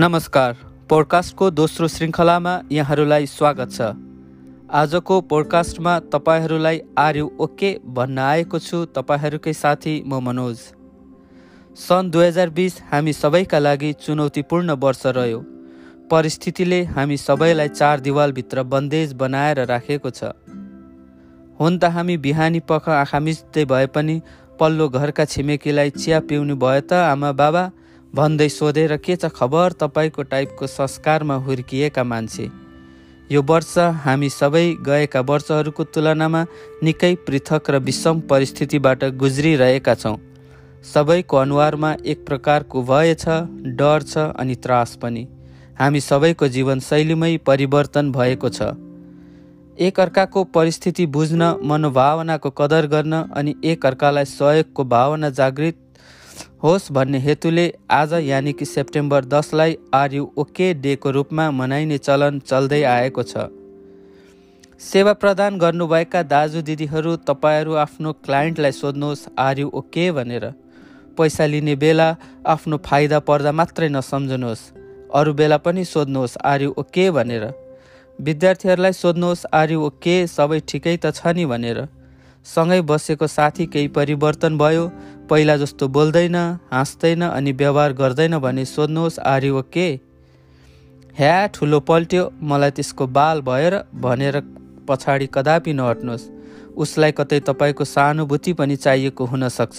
नमस्कार पोडकास्टको दोस्रो श्रृङ्खलामा यहाँहरूलाई स्वागत छ। आजको पोडकास्टमा तपाईँहरूलाई आर्यु ओके भन्न आएको छु तपाईँहरूकै साथी म मनोज। सन् दुई हजार बिस हामी सबैका लागि चुनौतीपूर्ण वर्ष रह्यो। परिस्थितिले हामी सबैलाई चार दिवालभित्र बन्देज बनाएर राखेको छ। हुन त हामी बिहानी पख आँखा मिच्दै भए पनि पल्लो घरका छिमेकीलाई चिया पिउनु भयो त आमा बाबा भन्दै सोधेर के छ खबर तपाईँको टाइपको संस्कारमा हुर्किएका मान्छे? यो वर्ष हामी सबै गएका वर्षहरूको तुलनामा निकै पृथक र विषम परिस्थितिबाट गुज्रिरहेका छौँ। सबैको अनुहारमा एक प्रकारको भय छ डर छ अनि त्रास पनि। हामी सबैको जीवनशैलीमै परिवर्तन भएको छ। एक अर्काको परिस्थिति बुझ्न मनोभावनाको कदर गर्न अनि एक अर्कालाई सहयोगको भावना जागृत होस् भन्ने हेतुले आज यानि कि सेप्टेम्बर दसलाई आर्यु ओके डेको रूपमा मनाइने चलन चल्दै आएको छ। सेवा प्रदान गर्नुभएका दाजु दिदीहरू तपाईँहरू आफ्नो क्लाइन्टलाई सोध्नुहोस् आर्यु ओके भनेर। पैसा लिने बेला आफ्नो फाइदा पर्दा मात्रै नसम्झनुहोस्। अरू बेला पनि सोध्नुहोस् आर्यु ओके भनेर। विद्यार्थीहरूलाई सोध्नुहोस् आर्यु ओके सबै ठिकै त छ नि भनेर। सँगै बसेको साथी केही परिवर्तन भयो? पहिला जस्तो बोल्दैन हाँस्दैन अनि व्यवहार गर्दैन भने सोध्नुहोस् आर्य ओके ह्या ठुलो पल्ट्यो। मलाई त्यसको बाल भएर भनेर पछाडि कदापि नहट्नुहोस्। उसलाई कतै तपाईँको सहानुभूति पनि चाहिएको हुनसक्छ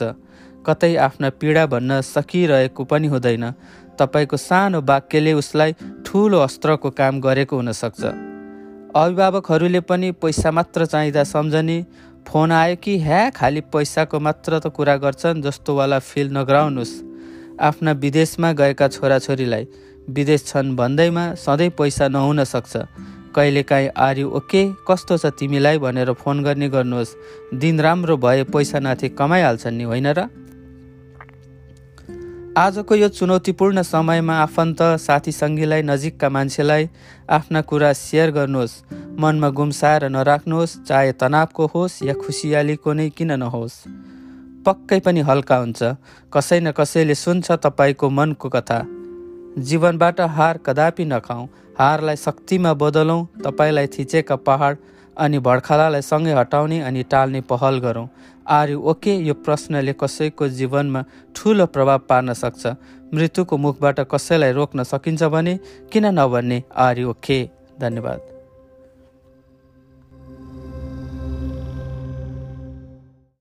कतै आफ्ना पीडा भन्न सकिरहेको पनि हुँदैन। तपाईँको सानो वाक्यले उसलाई ठुलो अस्त्रको काम गरेको हुनसक्छ अभिभावकहरूले पनि पैसा मात्र चाहिँदा सम्झने फोन आयो कि ह्या खालि पैसाको मात्र त कुरा गर्छन् जस्तोवाला फिल नगराउनुहोस् आफ्ना विदेशमा गएका छोराछोरीलाई विदेश छन् भन्दैमा सधैँ पैसा नहुन सक्छ। कहिलेकाहीँ आर्यु ओके कस्तो छ तिमीलाई? भनेर फोन गर्ने गर्नुहोस्। दिन राम्रो भए पैसा नाथे कमाइहाल्छन् नि होइन र? आजको यो चुनौतीपूर्ण समयमा आफन्त साथी सङ्गीलाई नजिकका मान्छेलाई आफ्ना कुरा सेयर गर्नुहोस् मनमा गुम्साएर नराख्नुहोस् चाहे तनावको होस् या खुसियालीको नै किन नहोस्। पक्कै पनि हल्का हुन्छ। कसै न कसैले सुन्छ तपाईँको मनको कथा। जीवनबाट हार कदापि नखाउँ हारलाई शक्तिमा बदलौँ तपाईँलाई थिचेका पहाड अनि भड्खालालाई सँगै हटाउने अनि टाल्ने पहल गरौँ। आर ओके यो प्रश्नले कसैको जीवनमा ठुलो प्रभाव पार्न सक्छ? मृत्युको मुखबाट कसैलाई रोक्न सकिन्छ भने? किन नभन्ने? आर ओके। धन्यवाद।